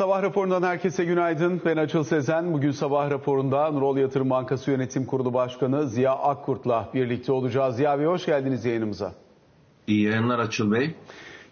Sabah raporundan herkese günaydın. Ben Açıl Sezen. Bugün sabah raporunda Nurol Yatırım Bankası Yönetim Kurulu Başkanı Ziya Akkurt'la birlikte olacağız. Ziya Bey hoş geldiniz yayınımıza. İyi yayınlar Açıl Bey.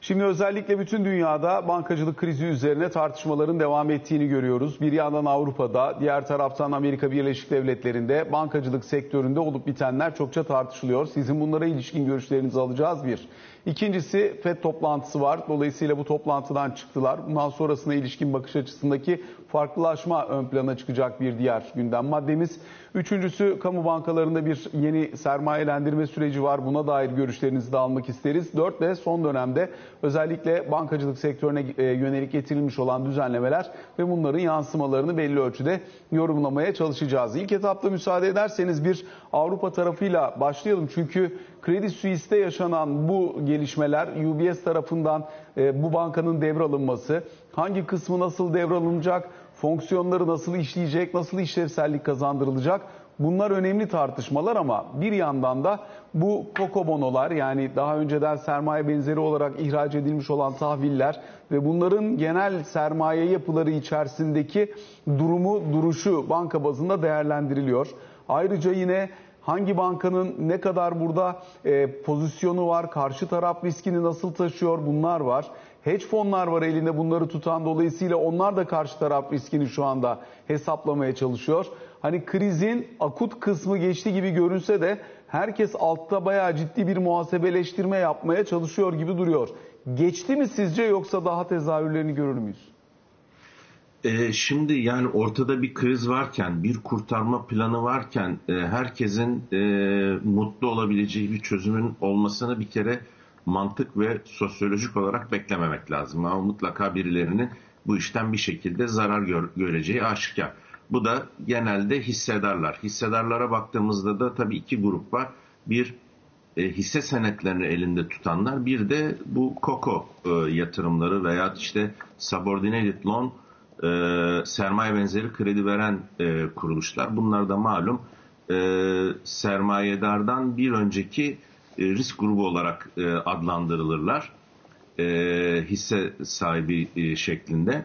Şimdi özellikle bütün dünyada bankacılık krizi üzerine tartışmaların devam ettiğini görüyoruz. Bir yandan Avrupa'da, diğer taraftan Amerika Birleşik Devletleri'nde bankacılık sektöründe olup bitenler çokça tartışılıyor. Sizin bunlara ilişkin görüşlerinizi alacağız bir. İkincisi FED toplantısı var. Dolayısıyla bu toplantıdan çıktılar. Bundan sonrasına ilişkin bakış açısındaki farklılaşma ön plana çıkacak bir diğer gündem maddemiz. Üçüncüsü kamu bankalarında bir yeni sermayelendirme süreci var. Buna dair görüşlerinizi de almak isteriz. Dört de son dönemde özellikle bankacılık sektörüne e, yönelik getirilmiş olan düzenlemeler ve bunların yansımalarını belli ölçüde yorumlamaya çalışacağız. İlk etapta müsaade ederseniz bir Avrupa tarafıyla başlayalım. Çünkü Credit Suisse'te yaşanan bu gelişmeler UBS tarafından e, bu bankanın devralınması, hangi kısmı nasıl devralınacak, fonksiyonları nasıl işleyecek, nasıl işlevsellik kazandırılacak Bunlar önemli tartışmalar ama bir yandan da bu kokobonolar yani daha önceden sermaye benzeri olarak ihraç edilmiş olan tahviller ve bunların genel sermaye yapıları içerisindeki durumu, duruşu banka bazında değerlendiriliyor. Ayrıca yine hangi bankanın ne kadar burada e, pozisyonu var, karşı taraf riskini nasıl taşıyor bunlar var. Hedge fonlar var elinde bunları tutan dolayısıyla onlar da karşı taraf riskini şu anda hesaplamaya çalışıyor. Hani krizin akut kısmı geçti gibi görünse de herkes altta bayağı ciddi bir muhasebeleştirme yapmaya çalışıyor gibi duruyor. Geçti mi sizce yoksa daha tezahürlerini görür müyüz? Ee, şimdi yani ortada bir kriz varken, bir kurtarma planı varken e, herkesin e, mutlu olabileceği bir çözümün olmasını bir kere mantık ve sosyolojik olarak beklememek lazım. Ama mutlaka birilerinin bu işten bir şekilde zarar gör, göreceği aşikar. Bu da genelde hissedarlar. Hissedarlara baktığımızda da tabii iki grup var. Bir e, hisse senetlerini elinde tutanlar, bir de bu KOKO e, yatırımları veya işte subordinated loan e, sermaye benzeri kredi veren e, kuruluşlar. Bunlar da malum e, sermayedardan bir önceki e, risk grubu olarak e, adlandırılırlar. E, hisse sahibi e, şeklinde.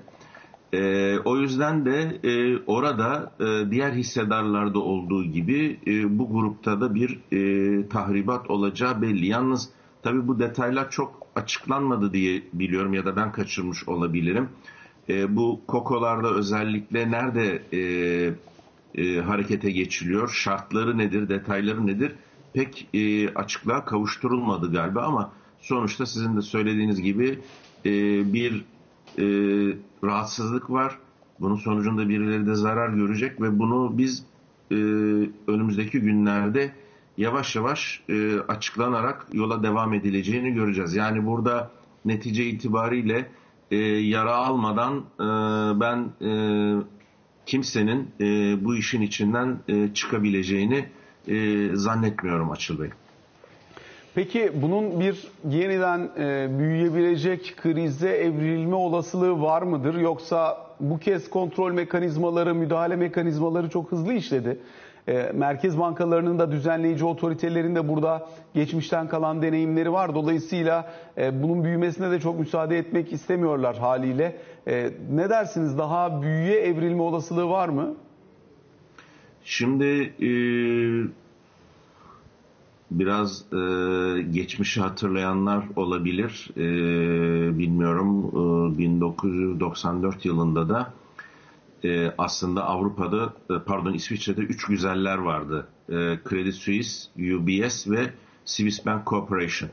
E, o yüzden de e, orada e, diğer hissedarlarda olduğu gibi e, bu grupta da bir e, tahribat olacağı belli. Yalnız tabii bu detaylar çok açıklanmadı diye biliyorum ya da ben kaçırmış olabilirim. E, bu kokolarda özellikle nerede e, e, harekete geçiliyor, şartları nedir, detayları nedir pek e, açıklığa kavuşturulmadı galiba ama sonuçta sizin de söylediğiniz gibi e, bir e, rahatsızlık var. Bunun sonucunda birileri de zarar görecek ve bunu biz e, önümüzdeki günlerde yavaş yavaş e, açıklanarak yola devam edileceğini göreceğiz. Yani burada netice itibariyle e, yara almadan e, ben e, kimsenin e, bu işin içinden e, çıkabileceğini e, zannetmiyorum Açıl Bey. Peki bunun bir yeniden e, büyüyebilecek krize evrilme olasılığı var mıdır? Yoksa bu kez kontrol mekanizmaları, müdahale mekanizmaları çok hızlı işledi. E, merkez bankalarının da düzenleyici otoritelerin de burada geçmişten kalan deneyimleri var. Dolayısıyla e, bunun büyümesine de çok müsaade etmek istemiyorlar haliyle. E, ne dersiniz? Daha büyüye evrilme olasılığı var mı? Şimdi biraz geçmişi hatırlayanlar olabilir. Bilmiyorum e, 1994 yılında da e, aslında Avrupa'da e, pardon İsviçre'de üç güzeller vardı. E, Credit Suisse, UBS ve Swiss Bank Corporation.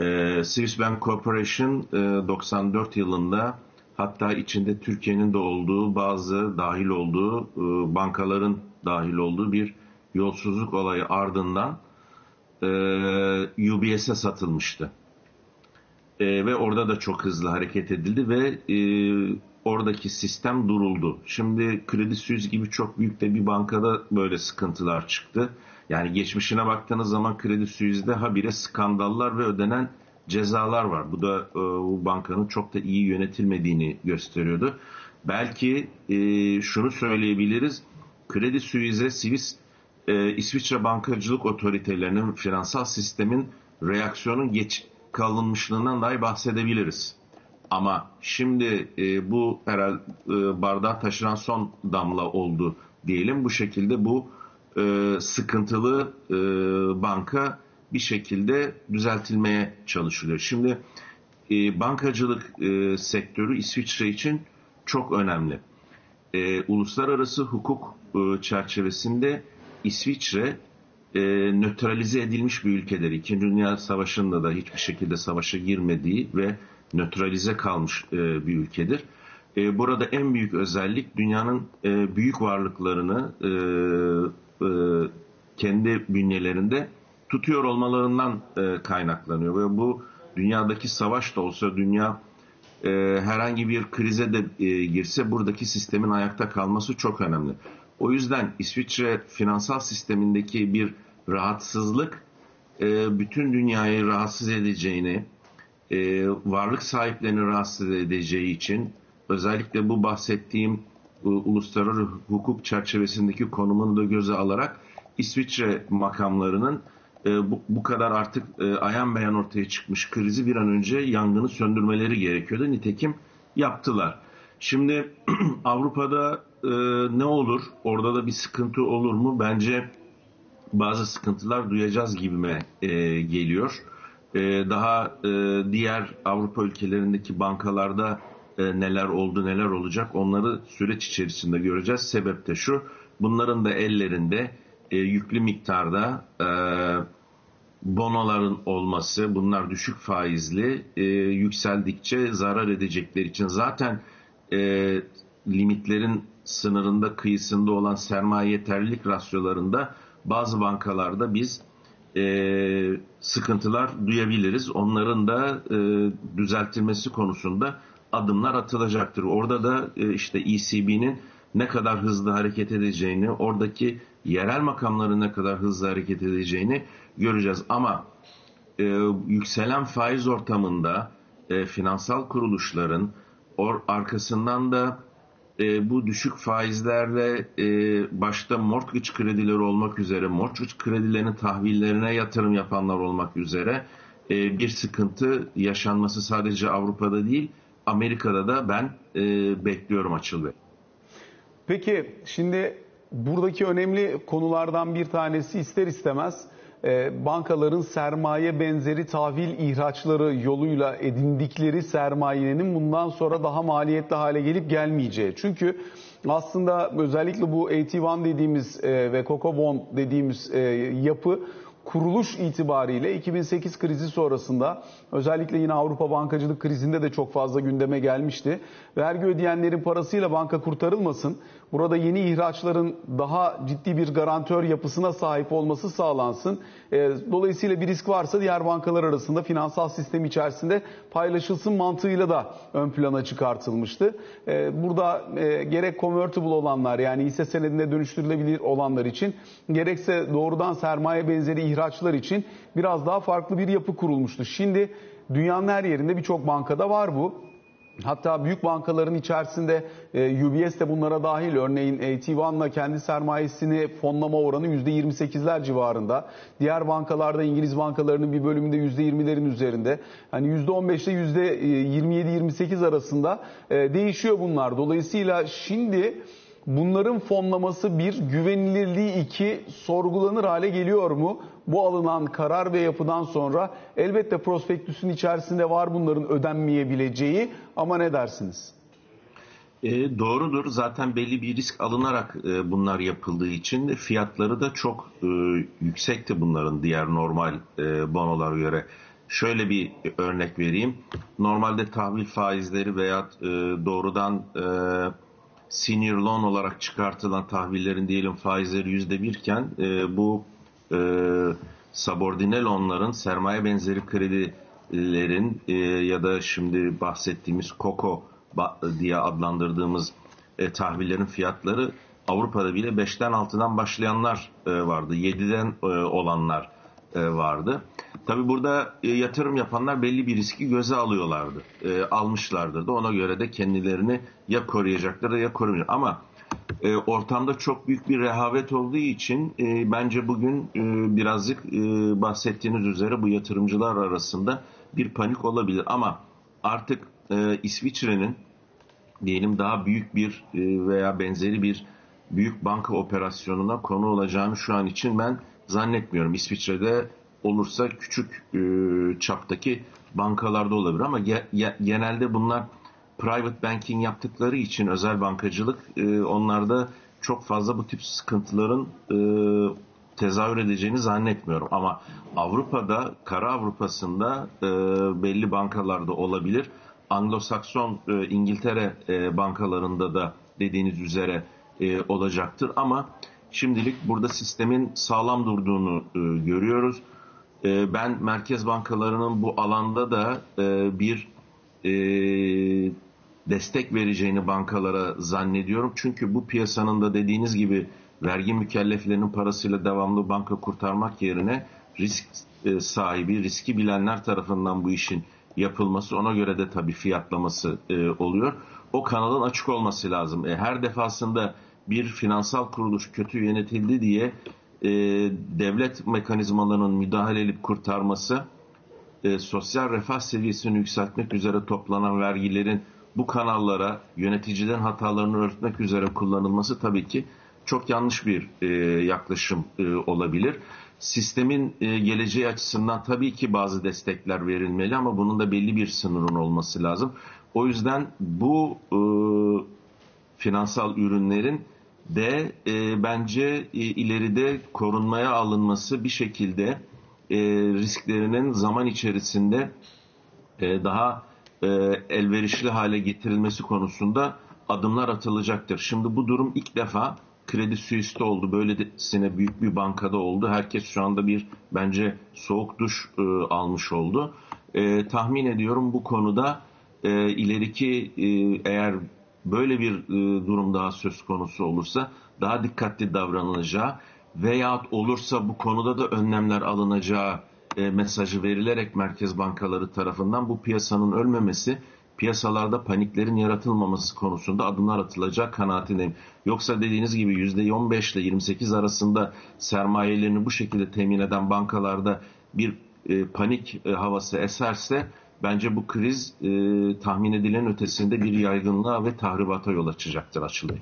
E, Swiss Bank Corporation e, 94 yılında hatta içinde Türkiye'nin de olduğu bazı dahil olduğu e, bankaların dahil olduğu bir yolsuzluk olayı ardından e, UBS'e satılmıştı. E, ve orada da çok hızlı hareket edildi ve e, oradaki sistem duruldu. Şimdi Kredi Suisse gibi çok büyük de bir bankada böyle sıkıntılar çıktı. Yani geçmişine baktığınız zaman Kredi Suisse'de habire skandallar ve ödenen cezalar var. Bu da e, bu bankanın çok da iyi yönetilmediğini gösteriyordu. Belki e, şunu söyleyebiliriz. Kredi Suisse, Swiss, e, İsviçre bankacılık otoritelerinin finansal sistemin reaksiyonun geç kalınmışlığından dahi bahsedebiliriz. Ama şimdi e, bu herhalde e, bardağı taşıran son damla oldu diyelim. Bu şekilde bu e, sıkıntılı e, banka bir şekilde düzeltilmeye çalışılıyor. Şimdi e, bankacılık e, sektörü İsviçre için çok önemli. E, uluslararası hukuk e, çerçevesinde İsviçre e, nötralize edilmiş bir ülkedir. İkinci Dünya Savaşı'nda da hiçbir şekilde savaşa girmediği ve nötralize kalmış e, bir ülkedir. E, burada en büyük özellik dünyanın e, büyük varlıklarını e, e, kendi bünyelerinde tutuyor olmalarından e, kaynaklanıyor ve bu dünyadaki savaş da olsa dünya e, herhangi bir krize de e, girse buradaki sistemin ayakta kalması çok önemli. O yüzden İsviçre finansal sistemindeki bir rahatsızlık e, bütün dünyayı rahatsız edeceğini, e, varlık sahiplerini rahatsız edeceği için özellikle bu bahsettiğim e, uluslararası hukuk çerçevesindeki konumunu da göze alarak İsviçre makamlarının e, bu, bu kadar artık e, ayan beyan ortaya çıkmış krizi bir an önce yangını söndürmeleri gerekiyordu. Nitekim yaptılar. Şimdi Avrupa'da e, ne olur? Orada da bir sıkıntı olur mu? Bence bazı sıkıntılar duyacağız gibime e, geliyor. E, daha e, diğer Avrupa ülkelerindeki bankalarda e, neler oldu neler olacak onları süreç içerisinde göreceğiz. Sebep de şu bunların da ellerinde e, yüklü miktarda bonoların olması bunlar düşük faizli yükseldikçe zarar edecekleri için zaten limitlerin sınırında kıyısında olan sermaye yeterlilik rasyolarında bazı bankalarda biz e, sıkıntılar duyabiliriz. Onların da e, düzeltilmesi konusunda adımlar atılacaktır. Orada da e, işte ECB'nin ne kadar hızlı hareket edeceğini, oradaki yerel makamların ne kadar hızlı hareket edeceğini göreceğiz. Ama e, yükselen faiz ortamında e, finansal kuruluşların or, arkasından da e, bu düşük faizlerle e, başta mortgage kredileri olmak üzere mortgage kredilerinin tahvillerine yatırım yapanlar olmak üzere e, bir sıkıntı yaşanması sadece Avrupa'da değil Amerika'da da ben e, bekliyorum Açıl. Peki şimdi buradaki önemli konulardan bir tanesi ister istemez bankaların sermaye benzeri tahvil ihraçları yoluyla edindikleri sermayenin bundan sonra daha maliyetli hale gelip gelmeyeceği. Çünkü aslında özellikle bu AT1 dediğimiz e, ve Coco Bond dediğimiz e, yapı kuruluş itibariyle 2008 krizi sonrasında özellikle yine Avrupa bankacılık krizinde de çok fazla gündeme gelmişti. Vergi ödeyenlerin parasıyla banka kurtarılmasın. Burada yeni ihraçların daha ciddi bir garantör yapısına sahip olması sağlansın. E, dolayısıyla bir risk varsa diğer bankalar arasında finansal sistem içerisinde paylaşılsın mantığıyla da ön plana çıkartılmıştı. E, burada e, gerek convertible olanlar yani hisse senedine dönüştürülebilir olanlar için gerekse doğrudan sermaye benzeri ihraçlar için biraz daha farklı bir yapı kurulmuştu. Şimdi dünyanın her yerinde birçok bankada var bu. Hatta büyük bankaların içerisinde e, UBS de bunlara dahil. Örneğin AT1'la kendi sermayesini fonlama oranı %28'ler civarında. Diğer bankalarda İngiliz bankalarının bir bölümünde %20'lerin üzerinde. Hani %15 ile %27-28 arasında e, değişiyor bunlar. Dolayısıyla şimdi bunların fonlaması bir, güvenilirliği iki sorgulanır hale geliyor mu? Bu alınan karar ve yapıdan sonra elbette prospektüsün içerisinde var bunların ödenmeyebileceği ama ne dersiniz? E, doğrudur. Zaten belli bir risk alınarak e, bunlar yapıldığı için fiyatları da çok e, yüksekti bunların diğer normal e, bonolara göre. Şöyle bir örnek vereyim. Normalde tahvil faizleri veya e, doğrudan e, senior loan olarak çıkartılan tahvillerin diyelim faizleri yüzde birken e, bu e, subordine loanların sermaye benzeri kredilerin e, ya da şimdi bahsettiğimiz COCO diye adlandırdığımız e, tahvillerin fiyatları Avrupa'da bile 5'ten 6'dan başlayanlar e, vardı. 7'den e, olanlar e, vardı. Tabi burada e, yatırım yapanlar belli bir riski göze alıyorlardı. E, almışlardı da ona göre de kendilerini ya koruyacaklar ya korumayacak. Ama e, ortamda çok büyük bir rehavet olduğu için e, bence bugün e, birazcık e, bahsettiğiniz üzere bu yatırımcılar arasında bir panik olabilir. Ama artık e, İsviçre'nin diyelim daha büyük bir e, veya benzeri bir büyük banka operasyonuna konu olacağını şu an için ben zannetmiyorum. İsviçre'de olursa küçük e, çaptaki bankalarda olabilir ama ge- genelde bunlar private banking yaptıkları için özel bankacılık e, onlarda çok fazla bu tip sıkıntıların e, tezahür edeceğini zannetmiyorum. Ama Avrupa'da, Kara Avrupa'sında e, belli bankalarda olabilir. Anglo-Sakson e, İngiltere e, bankalarında da dediğiniz üzere e, olacaktır. Ama şimdilik burada sistemin sağlam durduğunu e, görüyoruz. E, ben merkez bankalarının bu alanda da e, bir e, destek vereceğini bankalara zannediyorum. Çünkü bu piyasanın da dediğiniz gibi vergi mükelleflerinin parasıyla devamlı banka kurtarmak yerine risk e, sahibi, riski bilenler tarafından bu işin yapılması, ona göre de tabii fiyatlaması e, oluyor. O kanalın açık olması lazım. E, her defasında bir finansal kuruluş kötü yönetildi diye devlet mekanizmalarının müdahale edip kurtarması, sosyal refah seviyesini yükseltmek üzere toplanan vergilerin bu kanallara yöneticiden hatalarını örtmek üzere kullanılması tabii ki çok yanlış bir e, yaklaşım e, olabilir. Sistemin e, geleceği açısından tabii ki bazı destekler verilmeli ama bunun da belli bir sınırın olması lazım. O yüzden bu e, finansal ürünlerin de e, bence e, ileride korunmaya alınması bir şekilde e, risklerinin zaman içerisinde e, daha e, elverişli hale getirilmesi konusunda adımlar atılacaktır. Şimdi bu durum ilk defa Kredi Suisse'de oldu. Böylesine büyük bir bankada oldu. Herkes şu anda bir bence soğuk duş e, almış oldu. E, tahmin ediyorum bu konuda e, ileriki e, eğer böyle bir e, durum daha söz konusu olursa daha dikkatli davranılacağı veyahut olursa bu konuda da önlemler alınacağı e, mesajı verilerek merkez bankaları tarafından bu piyasanın ölmemesi, piyasalarda paniklerin yaratılmaması konusunda adımlar atılacak kanaatindeyim. Yoksa dediğiniz gibi %15 ile 28 arasında sermayelerini bu şekilde temin eden bankalarda bir e, panik e, havası eserse bence bu kriz tahmin edilen ötesinde bir yaygınlığa ve tahribata yol açacaktır açılıyor.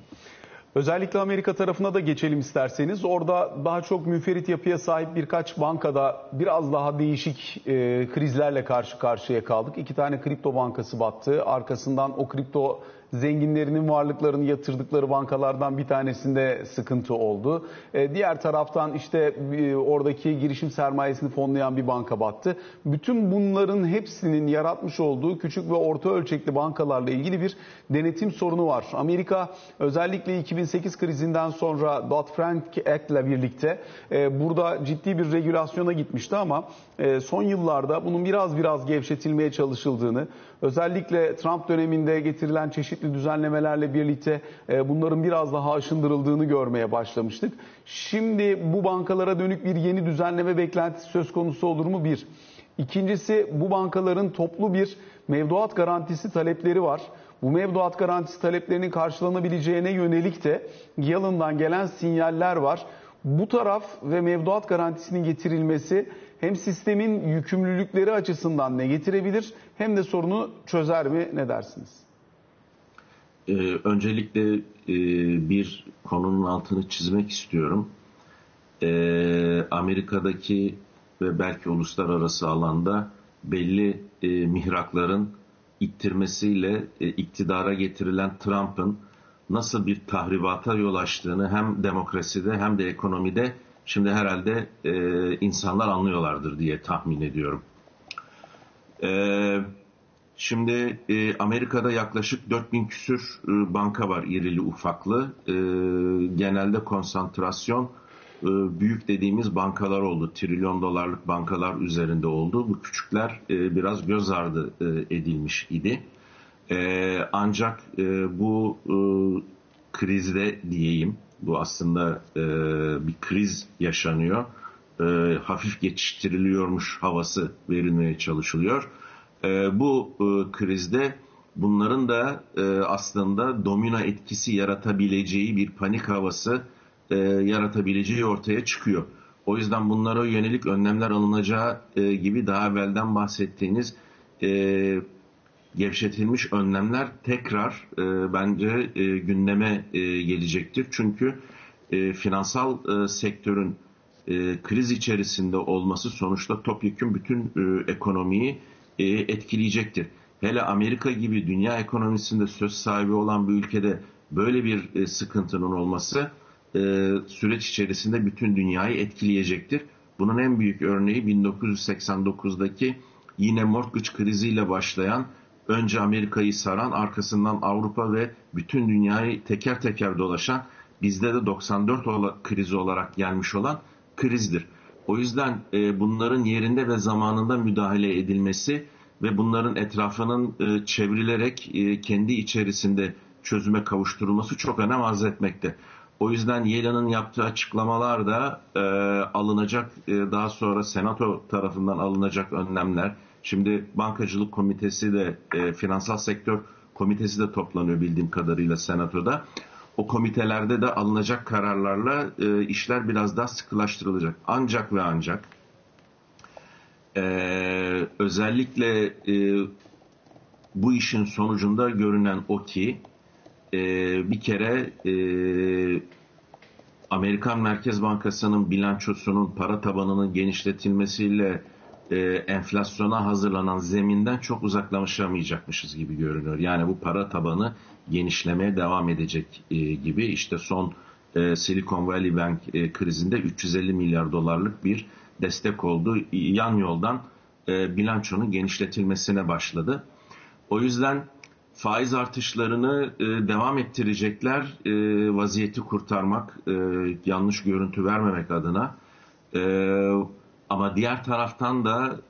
Özellikle Amerika tarafına da geçelim isterseniz. Orada daha çok müferit yapıya sahip birkaç bankada biraz daha değişik e, krizlerle karşı karşıya kaldık. İki tane kripto bankası battı. Arkasından o kripto zenginlerinin varlıklarını yatırdıkları bankalardan bir tanesinde sıkıntı oldu. E, diğer taraftan işte e, oradaki girişim sermayesini fonlayan bir banka battı. Bütün bunların hepsinin yaratmış olduğu küçük ve orta ölçekli bankalarla ilgili bir denetim sorunu var. Amerika özellikle 2008 krizinden sonra Dodd-Frank Act ile birlikte e, burada ciddi bir regülasyona gitmişti ama son yıllarda bunun biraz biraz gevşetilmeye çalışıldığını, özellikle Trump döneminde getirilen çeşitli düzenlemelerle birlikte e, bunların biraz daha aşındırıldığını görmeye başlamıştık. Şimdi bu bankalara dönük bir yeni düzenleme beklentisi söz konusu olur mu? Bir. İkincisi bu bankaların toplu bir mevduat garantisi talepleri var. Bu mevduat garantisi taleplerinin karşılanabileceğine yönelik de Yalın'dan gelen sinyaller var. Bu taraf ve mevduat garantisinin getirilmesi hem sistemin yükümlülükleri açısından ne getirebilir hem de sorunu çözer mi ne dersiniz? Ee, öncelikle e, bir konunun altını çizmek istiyorum. Ee, Amerika'daki ve belki uluslararası alanda belli e, mihrakların ittirmesiyle e, iktidara getirilen Trump'ın nasıl bir tahribata yol açtığını hem demokraside hem de ekonomide şimdi herhalde e, insanlar anlıyorlardır diye tahmin ediyorum. E, şimdi e, Amerika'da yaklaşık 4000 küsür e, banka var irili ufaklı. E, genelde konsantrasyon e, büyük dediğimiz bankalar oldu. Trilyon dolarlık bankalar üzerinde oldu. Bu küçükler e, biraz göz ardı e, edilmiş idi. Ancak bu krizde diyeyim, bu aslında bir kriz yaşanıyor. Hafif geçiştiriliyormuş havası verilmeye çalışılıyor. Bu krizde bunların da aslında domino etkisi yaratabileceği bir panik havası e, yaratabileceği ortaya çıkıyor. O yüzden bunlara yönelik önlemler alınacağı e, gibi daha evvelden bahsettiğiniz e, gevşetilmiş önlemler tekrar e, bence e, gündeme e, gelecektir. Çünkü e, finansal e, sektörün e, kriz içerisinde olması sonuçta topyekun bütün e, ekonomiyi e, etkileyecektir. Hele Amerika gibi dünya ekonomisinde söz sahibi olan bir ülkede böyle bir e, sıkıntının olması e, süreç içerisinde bütün dünyayı etkileyecektir. Bunun en büyük örneği 1989'daki yine mortgage kriziyle başlayan önce Amerika'yı saran arkasından Avrupa ve bütün dünyayı teker teker dolaşan bizde de 94 krizi olarak gelmiş olan krizdir. O yüzden e, bunların yerinde ve zamanında müdahale edilmesi ve bunların etrafının e, çevrilerek e, kendi içerisinde çözüme kavuşturulması çok önem arz etmekte. O yüzden Yellen'ın yaptığı açıklamalar da e, alınacak e, daha sonra Senato tarafından alınacak önlemler. Şimdi Bankacılık Komitesi de e, Finansal Sektör Komitesi de toplanıyor bildiğim kadarıyla Senato'da. O komitelerde de alınacak kararlarla e, işler biraz daha sıkılaştırılacak. Ancak ve ancak e, özellikle e, bu işin sonucunda görünen o ki e, bir kere e, Amerikan Merkez Bankası'nın bilançosunun para tabanının genişletilmesiyle e, enflasyona hazırlanan zeminden çok uzaklaşamayacakmışız gibi görünüyor. Yani bu para tabanı genişlemeye devam edecek e, gibi. İşte son e, Silicon Valley Bank e, krizinde 350 milyar dolarlık bir destek oldu. Yan yoldan bilançonun genişletilmesine başladı. O yüzden faiz artışlarını devam ettirecekler vaziyeti kurtarmak, yanlış görüntü vermemek adına. Ama diğer taraftan da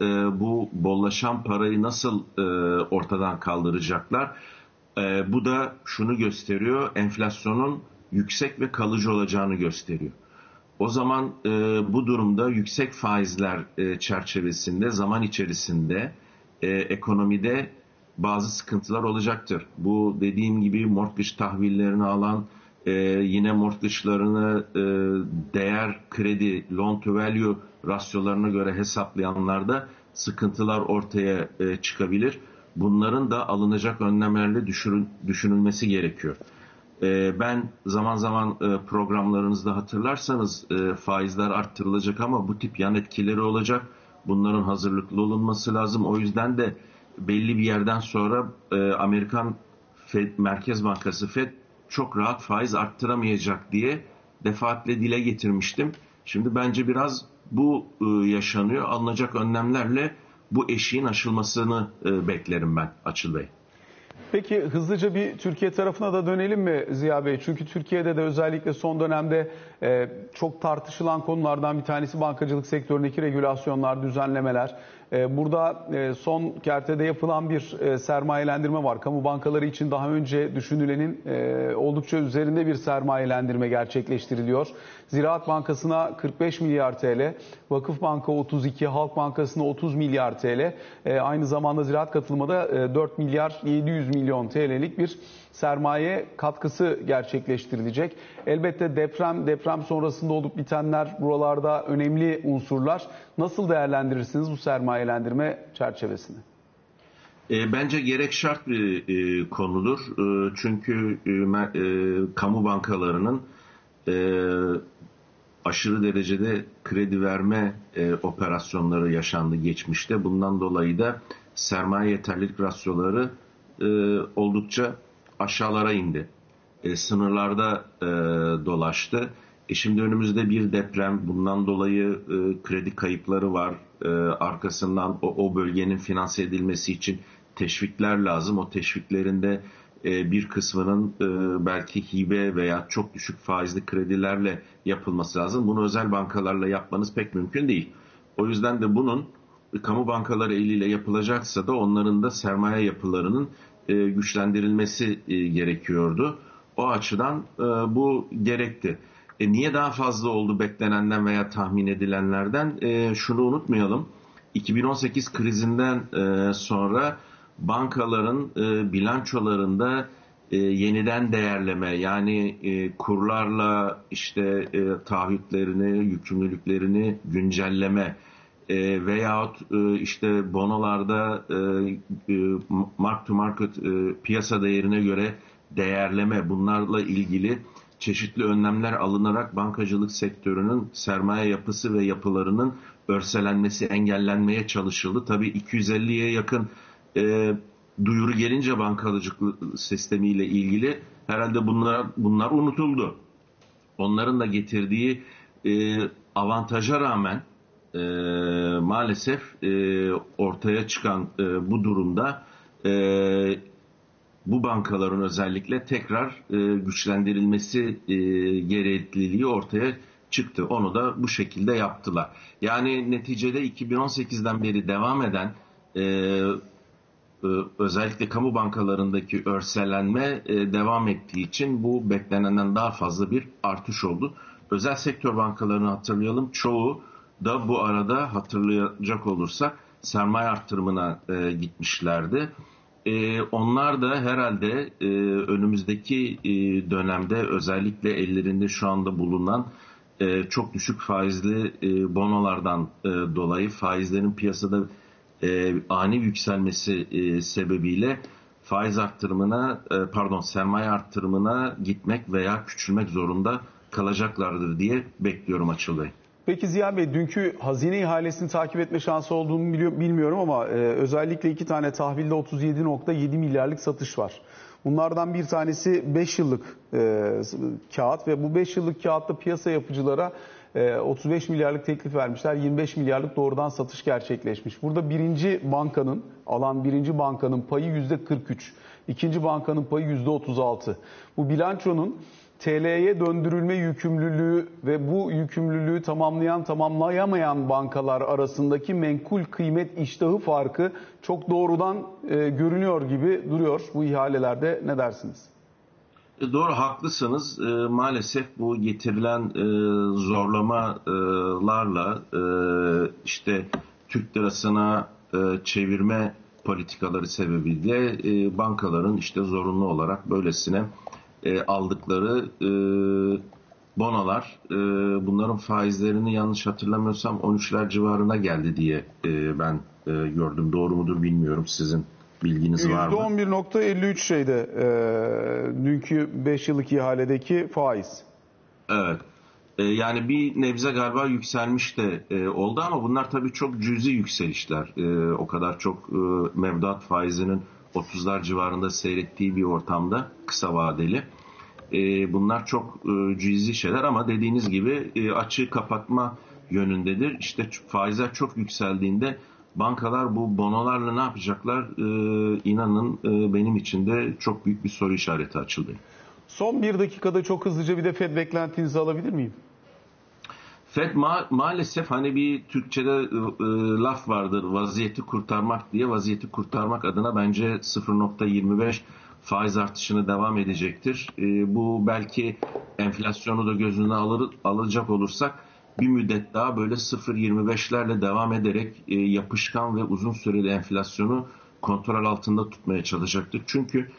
bu bollaşan parayı nasıl ortadan kaldıracaklar? E, bu da şunu gösteriyor, enflasyonun yüksek ve kalıcı olacağını gösteriyor. O zaman e, bu durumda yüksek faizler e, çerçevesinde zaman içerisinde e, ekonomide bazı sıkıntılar olacaktır. Bu dediğim gibi mortgage tahvillerini alan, e, yine mortgage'larını e, değer, kredi, loan to value rasyolarına göre hesaplayanlarda sıkıntılar ortaya e, çıkabilir. Bunların da alınacak önlemlerle düşürün, düşünülmesi gerekiyor. E, ben zaman zaman e, programlarınızda hatırlarsanız e, faizler arttırılacak ama bu tip yan etkileri olacak. Bunların hazırlıklı olunması lazım. O yüzden de belli bir yerden sonra e, Amerikan Fed, Merkez Bankası Fed çok rahat faiz arttıramayacak diye defaatle dile getirmiştim. Şimdi bence biraz bu e, yaşanıyor. Alınacak önlemlerle bu eşiğin aşılmasını e, beklerim ben Açıl Bey. Peki hızlıca bir Türkiye tarafına da dönelim mi Ziya Bey? Çünkü Türkiye'de de özellikle son dönemde e, çok tartışılan konulardan bir tanesi bankacılık sektöründeki regülasyonlar, düzenlemeler. E, burada e, son kertede yapılan bir e, sermayelendirme var. Kamu bankaları için daha önce düşünülenin e, oldukça üzerinde bir sermayelendirme gerçekleştiriliyor. Ziraat Bankası'na 45 milyar TL, Vakıf Banka 32, Halk Bankası'na 30 milyar TL, e, aynı zamanda Ziraat katılmada e, 4 milyar 700 milyon TL'lik bir sermaye katkısı gerçekleştirilecek. Elbette deprem, deprem sonrasında olup bitenler buralarda önemli unsurlar. Nasıl değerlendirirsiniz bu sermayelendirme çerçevesini? E, bence gerek şart bir e, konudur. E, çünkü kamu bankalarının aşırı derecede kredi verme operasyonları yaşandı geçmişte. Bundan dolayı da sermaye yeterlilik rasyoları oldukça aşağılara indi. E, sınırlarda e, dolaştı. E şimdi önümüzde bir deprem, bundan dolayı e, kredi kayıpları var. E, arkasından o, o bölgenin finanse edilmesi için teşvikler lazım. O teşviklerinde e, bir kısmının e, belki hibe veya çok düşük faizli kredilerle yapılması lazım. Bunu özel bankalarla yapmanız pek mümkün değil. O yüzden de bunun kamu bankaları eliyle yapılacaksa da onların da sermaye yapılarının e, güçlendirilmesi e, gerekiyordu. O açıdan e, bu gerekti. E, niye daha fazla oldu beklenenden veya tahmin edilenlerden? E, şunu unutmayalım. 2018 krizinden e, sonra bankaların e, bilançolarında e, yeniden değerleme yani e, kurlarla işte e, taahhütlerini, yükümlülüklerini güncelleme e, veyahut e, işte bonolarda e, e, mark to market e, piyasa değerine göre değerleme bunlarla ilgili çeşitli önlemler alınarak bankacılık sektörünün sermaye yapısı ve yapılarının örselenmesi engellenmeye çalışıldı. Tabii 250'ye yakın e, duyuru gelince bankacılık sistemiyle ilgili herhalde bunlar bunlar unutuldu. Onların da getirdiği e, avantaja rağmen e, maalesef e, ortaya çıkan e, bu durumda e, bu bankaların özellikle tekrar e, güçlendirilmesi e, gerekliliği ortaya çıktı. Onu da bu şekilde yaptılar. Yani neticede 2018'den beri devam eden e, e, özellikle kamu bankalarındaki örselenme e, devam ettiği için bu beklenenden daha fazla bir artış oldu. Özel sektör bankalarını hatırlayalım. Çoğu da bu arada hatırlayacak olursak sermaye arttırımına e, gitmişlerdi. E, onlar da herhalde e, önümüzdeki e, dönemde özellikle ellerinde şu anda bulunan e, çok düşük faizli e, bonolardan e, dolayı faizlerin piyasada e, ani yükselmesi e, sebebiyle faiz arttırımına e, pardon sermaye arttırımına gitmek veya küçülmek zorunda kalacaklardır diye bekliyorum Açıl Bey. Peki Ziya Bey dünkü hazine ihalesini takip etme şansı olduğunu biliyor, bilmiyorum ama e, özellikle iki tane tahvilde 37.7 milyarlık satış var. Bunlardan bir tanesi 5 yıllık e, kağıt ve bu 5 yıllık kağıtta piyasa yapıcılara e, 35 milyarlık teklif vermişler. 25 milyarlık doğrudan satış gerçekleşmiş. Burada birinci bankanın, alan birinci bankanın payı %43. ikinci bankanın payı %36. Bu bilançonun TL'ye döndürülme yükümlülüğü ve bu yükümlülüğü tamamlayan tamamlayamayan bankalar arasındaki menkul kıymet iştahı farkı çok doğrudan e, görünüyor gibi duruyor bu ihalelerde ne dersiniz? E, doğru haklısınız. E, maalesef bu getirilen e, zorlamalarla e, işte Türk lirasına e, çevirme politikaları sebebiyle e, bankaların işte zorunlu olarak böylesine e, aldıkları e, bonolar e, bunların faizlerini yanlış hatırlamıyorsam 13'ler civarına geldi diye e, ben e, gördüm. Doğru mudur bilmiyorum sizin bilginiz var mı? %11.53 şeyde e, dünkü 5 yıllık ihaledeki faiz. Evet. E, yani bir nebze galiba yükselmiş de e, oldu ama bunlar tabii çok cüzi yükselişler. E, o kadar çok e, mevduat faizinin 30'lar civarında seyrettiği bir ortamda kısa vadeli. E, bunlar çok e, cüzi şeyler ama dediğiniz gibi e, açığı kapatma yönündedir. İşte faizler çok yükseldiğinde bankalar bu bonolarla ne yapacaklar? E, inanın e, benim için de çok büyük bir soru işareti açıldı. Son bir dakikada çok hızlıca bir de FED beklentinizi alabilir miyim? FED ma- maalesef hani bir Türkçe'de e, laf vardır vaziyeti kurtarmak diye vaziyeti kurtarmak adına bence 0.25 faiz artışını devam edecektir. E, bu belki enflasyonu da gözüne alır, alacak olursak bir müddet daha böyle 0.25'lerle devam ederek e, yapışkan ve uzun süreli enflasyonu kontrol altında tutmaya çalışacaktır. Çünkü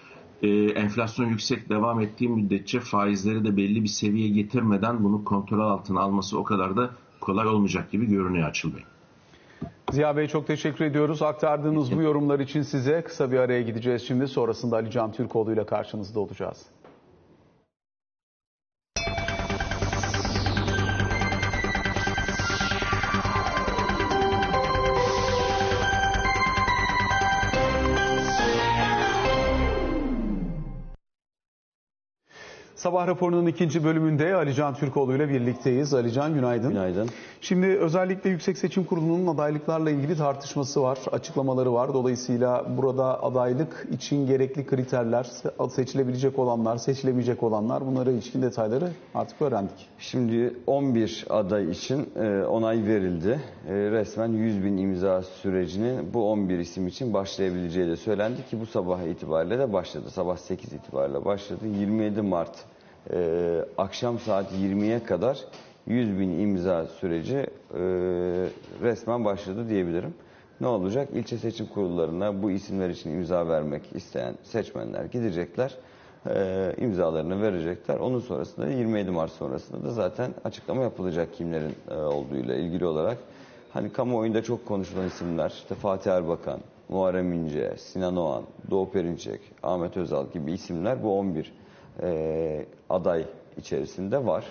enflasyon yüksek devam ettiği müddetçe faizleri de belli bir seviyeye getirmeden bunu kontrol altına alması o kadar da kolay olmayacak gibi görünüyor Açıl Bey. Ziya Bey çok teşekkür ediyoruz. Aktardığınız bu yorumlar için size kısa bir araya gideceğiz şimdi. Sonrasında Ali Can Türkoğlu ile karşınızda olacağız. Sabah raporunun ikinci bölümünde Ali Can Türkoğlu ile birlikteyiz. Ali Can günaydın. Günaydın. Şimdi özellikle Yüksek Seçim Kurulu'nun adaylıklarla ilgili tartışması var, açıklamaları var. Dolayısıyla burada adaylık için gerekli kriterler, seçilebilecek olanlar, seçilemeyecek olanlar bunlara ilişkin detayları artık öğrendik. Şimdi 11 aday için e, onay verildi. E, resmen 100 bin imza sürecinin bu 11 isim için başlayabileceği de söylendi ki bu sabah itibariyle de başladı. Sabah 8 itibariyle başladı. 27 Mart e, akşam saat 20'ye kadar 100 bin imza süreci e, resmen başladı diyebilirim. Ne olacak? İlçe seçim kurullarına bu isimler için imza vermek isteyen seçmenler gidecekler. E, imzalarını verecekler. Onun sonrasında 27 Mart sonrasında da zaten açıklama yapılacak kimlerin e, olduğuyla ilgili olarak. hani kamuoyunda çok konuşulan isimler işte Fatih Erbakan, Muharrem İnce, Sinan Oğan, Doğu Perinçek, Ahmet Özal gibi isimler bu 11 e, aday içerisinde var.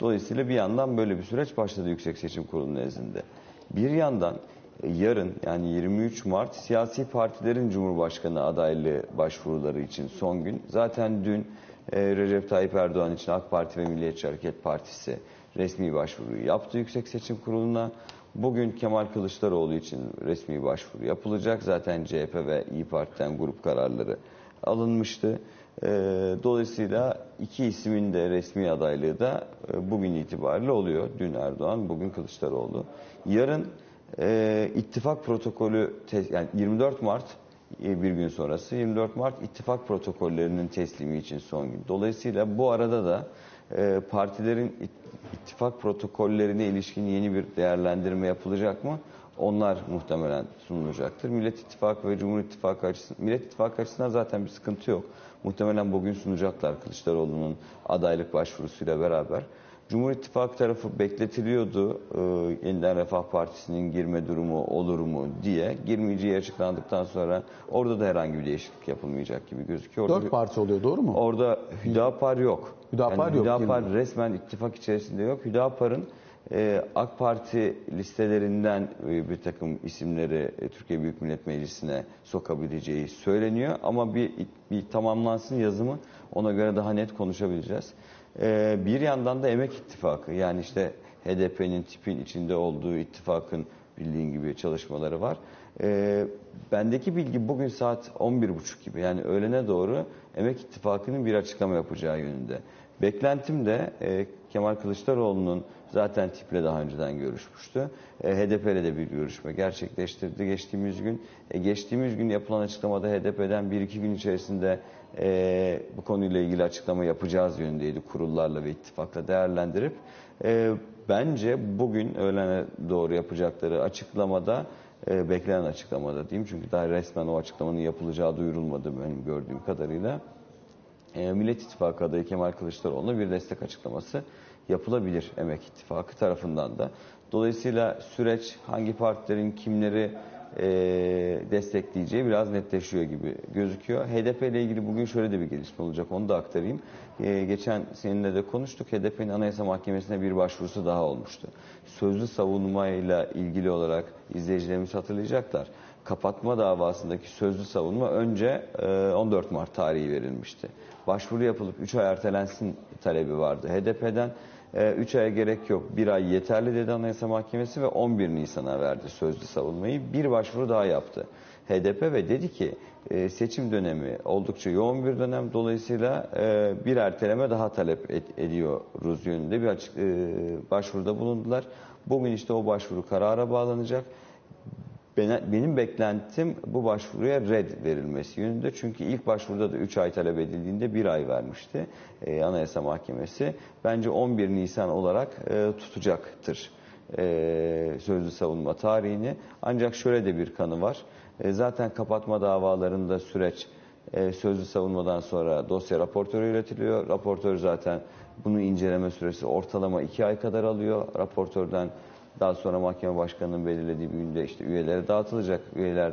Dolayısıyla bir yandan böyle bir süreç başladı Yüksek Seçim Kurulu nezdinde. Bir yandan e, yarın yani 23 Mart siyasi partilerin Cumhurbaşkanı adaylığı başvuruları için son gün. Zaten dün e, Recep Tayyip Erdoğan için AK Parti ve Milliyetçi Hareket Partisi resmi başvuruyu yaptı Yüksek Seçim Kurulu'na. Bugün Kemal Kılıçdaroğlu için resmi başvuru yapılacak. Zaten CHP ve İyi Parti'den grup kararları alınmıştı. E, Dolayısıyla iki ismin de resmi adaylığı da e, bugün itibariyle oluyor. Dün Erdoğan, bugün Kılıçdaroğlu. Yarın e, ittifak protokolü, yani 24 Mart e, bir gün sonrası 24 Mart ittifak protokollerinin teslimi için son gün. Dolayısıyla bu arada da e, partilerin it- ittifak protokollerine ilişkin yeni bir değerlendirme yapılacak mı? Onlar muhtemelen sunulacaktır. Millet İttifakı ve Cumhur İttifakı açısından, Millet İttifakı açısından zaten bir sıkıntı yok. Muhtemelen bugün sunacaklar Kılıçdaroğlu'nun adaylık başvurusuyla beraber. Cumhur İttifakı tarafı bekletiliyordu. Ee, Yeniden Refah Partisi'nin girme durumu olur mu diye. Girmeyeceği açıklandıktan sonra orada da herhangi bir değişiklik yapılmayacak gibi gözüküyor. Orada Dört parti oluyor doğru mu? Orada Hüdapar yok. Hüdapar yok, Hüdapar resmen ittifak içerisinde yok. Hüdapar'ın e, AK Parti listelerinden e, bir takım isimleri e, Türkiye Büyük Millet Meclisi'ne sokabileceği söyleniyor. Ama bir, bir tamamlansın yazımı ona göre daha net konuşabileceğiz. E, bir yandan da Emek İttifakı yani işte HDP'nin tipin içinde olduğu ittifakın bildiğin gibi çalışmaları var. E, bendeki bilgi bugün saat 11.30 gibi yani öğlene doğru Emek İttifakı'nın bir açıklama yapacağı yönünde. Beklentim de e, Kemal Kılıçdaroğlu'nun zaten tiple daha önceden görüşmüştü. E, HDP'yle de bir görüşme gerçekleştirdi geçtiğimiz gün. E, geçtiğimiz gün yapılan açıklamada HDP'den bir iki gün içerisinde e, bu konuyla ilgili açıklama yapacağız yönündeydi kurullarla ve ittifakla değerlendirip. E, bence bugün öğlene doğru yapacakları açıklamada beklenen açıklamada diyeyim çünkü daha resmen o açıklamanın yapılacağı duyurulmadı benim gördüğüm kadarıyla Millet İttifakı adayı Kemal Kılıçdaroğlu'na bir destek açıklaması yapılabilir Emek İttifakı tarafından da. Dolayısıyla süreç hangi partilerin kimleri e, destekleyeceği biraz netleşiyor gibi gözüküyor. HDP ile ilgili bugün şöyle de bir gelişme olacak onu da aktarayım. E, geçen seninle de konuştuk. HDP'nin Anayasa Mahkemesi'ne bir başvurusu daha olmuştu. Sözlü savunmayla ilgili olarak izleyicilerimiz hatırlayacaklar kapatma davasındaki sözlü savunma önce e, 14 Mart tarihi verilmişti. Başvuru yapılıp 3 ay ertelensin talebi vardı. HDP'den 3 aya gerek yok, 1 ay yeterli dedi Anayasa Mahkemesi ve 11 Nisan'a verdi sözlü savunmayı. Bir başvuru daha yaptı. HDP ve dedi ki e, seçim dönemi oldukça yoğun bir dönem. Dolayısıyla e, bir erteleme daha talep ed- ediyoruz yönünde bir açık e, başvuruda bulundular. Bugün işte o başvuru karara bağlanacak. Ben- Benim beklentim bu başvuruya red verilmesi yönünde. Çünkü ilk başvuruda da 3 ay talep edildiğinde 1 ay vermişti e, Anayasa Mahkemesi. Bence 11 Nisan olarak e, tutacaktır e, sözlü savunma tarihini. Ancak şöyle de bir kanı var. E, zaten kapatma davalarında süreç e, sözlü savunmadan sonra dosya raportörü üretiliyor. Raportör zaten bunu inceleme süresi ortalama 2 ay kadar alıyor. Raportörden daha sonra mahkeme başkanının belirlediği bir günde işte üyelere dağıtılacak. Üyeler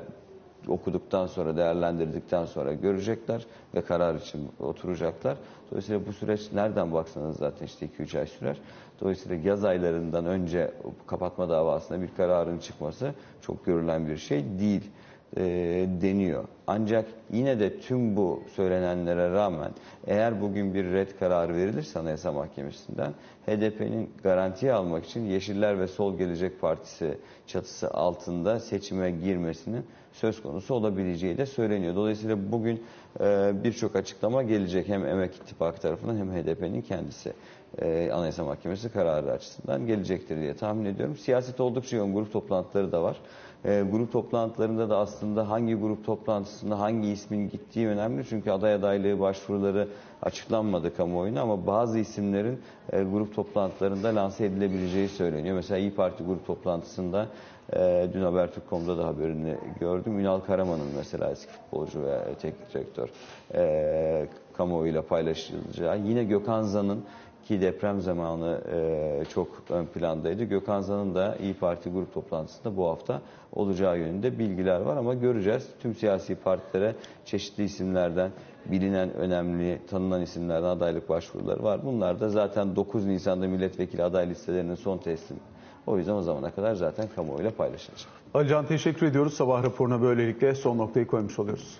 okuduktan sonra, değerlendirdikten sonra görecekler ve karar için oturacaklar. Dolayısıyla bu süreç nereden baksanız zaten işte 2-3 ay sürer. Dolayısıyla yaz aylarından önce kapatma davasında bir kararın çıkması çok görülen bir şey değil e, deniyor. Ancak yine de tüm bu söylenenlere rağmen eğer bugün bir red kararı verilirse Anayasa Mahkemesi'nden HDP'nin garantiye almak için Yeşiller ve Sol Gelecek Partisi çatısı altında seçime girmesinin söz konusu olabileceği de söyleniyor. Dolayısıyla bugün e, birçok açıklama gelecek hem Emek İttifakı tarafından hem HDP'nin kendisi e, Anayasa Mahkemesi kararı açısından gelecektir diye tahmin ediyorum. Siyaset oldukça yoğun grup toplantıları da var. E, grup toplantılarında da aslında hangi grup toplantısında hangi ismin gittiği önemli. Çünkü aday adaylığı başvuruları açıklanmadı kamuoyuna ama bazı isimlerin e, grup toplantılarında lanse edilebileceği söyleniyor. Mesela İyi Parti grup toplantısında e, dün Habertürk.com'da da haberini gördüm. Ünal Karaman'ın mesela eski futbolcu ve teknik direktör e, kamuoyuyla paylaşılacağı. Yine Gökhan Zan'ın ki deprem zamanı e, çok ön plandaydı. Gökhan Zan'ın da İyi Parti grup toplantısında bu hafta olacağı yönünde bilgiler var ama göreceğiz. Tüm siyasi partilere çeşitli isimlerden bilinen, önemli, tanınan isimlerden adaylık başvuruları var. Bunlar da zaten 9 Nisan'da milletvekili aday listelerinin son teslim. O yüzden o zamana kadar zaten kamuoyuyla paylaşılacak. Alican teşekkür ediyoruz. Sabah raporuna böylelikle son noktayı koymuş oluyoruz.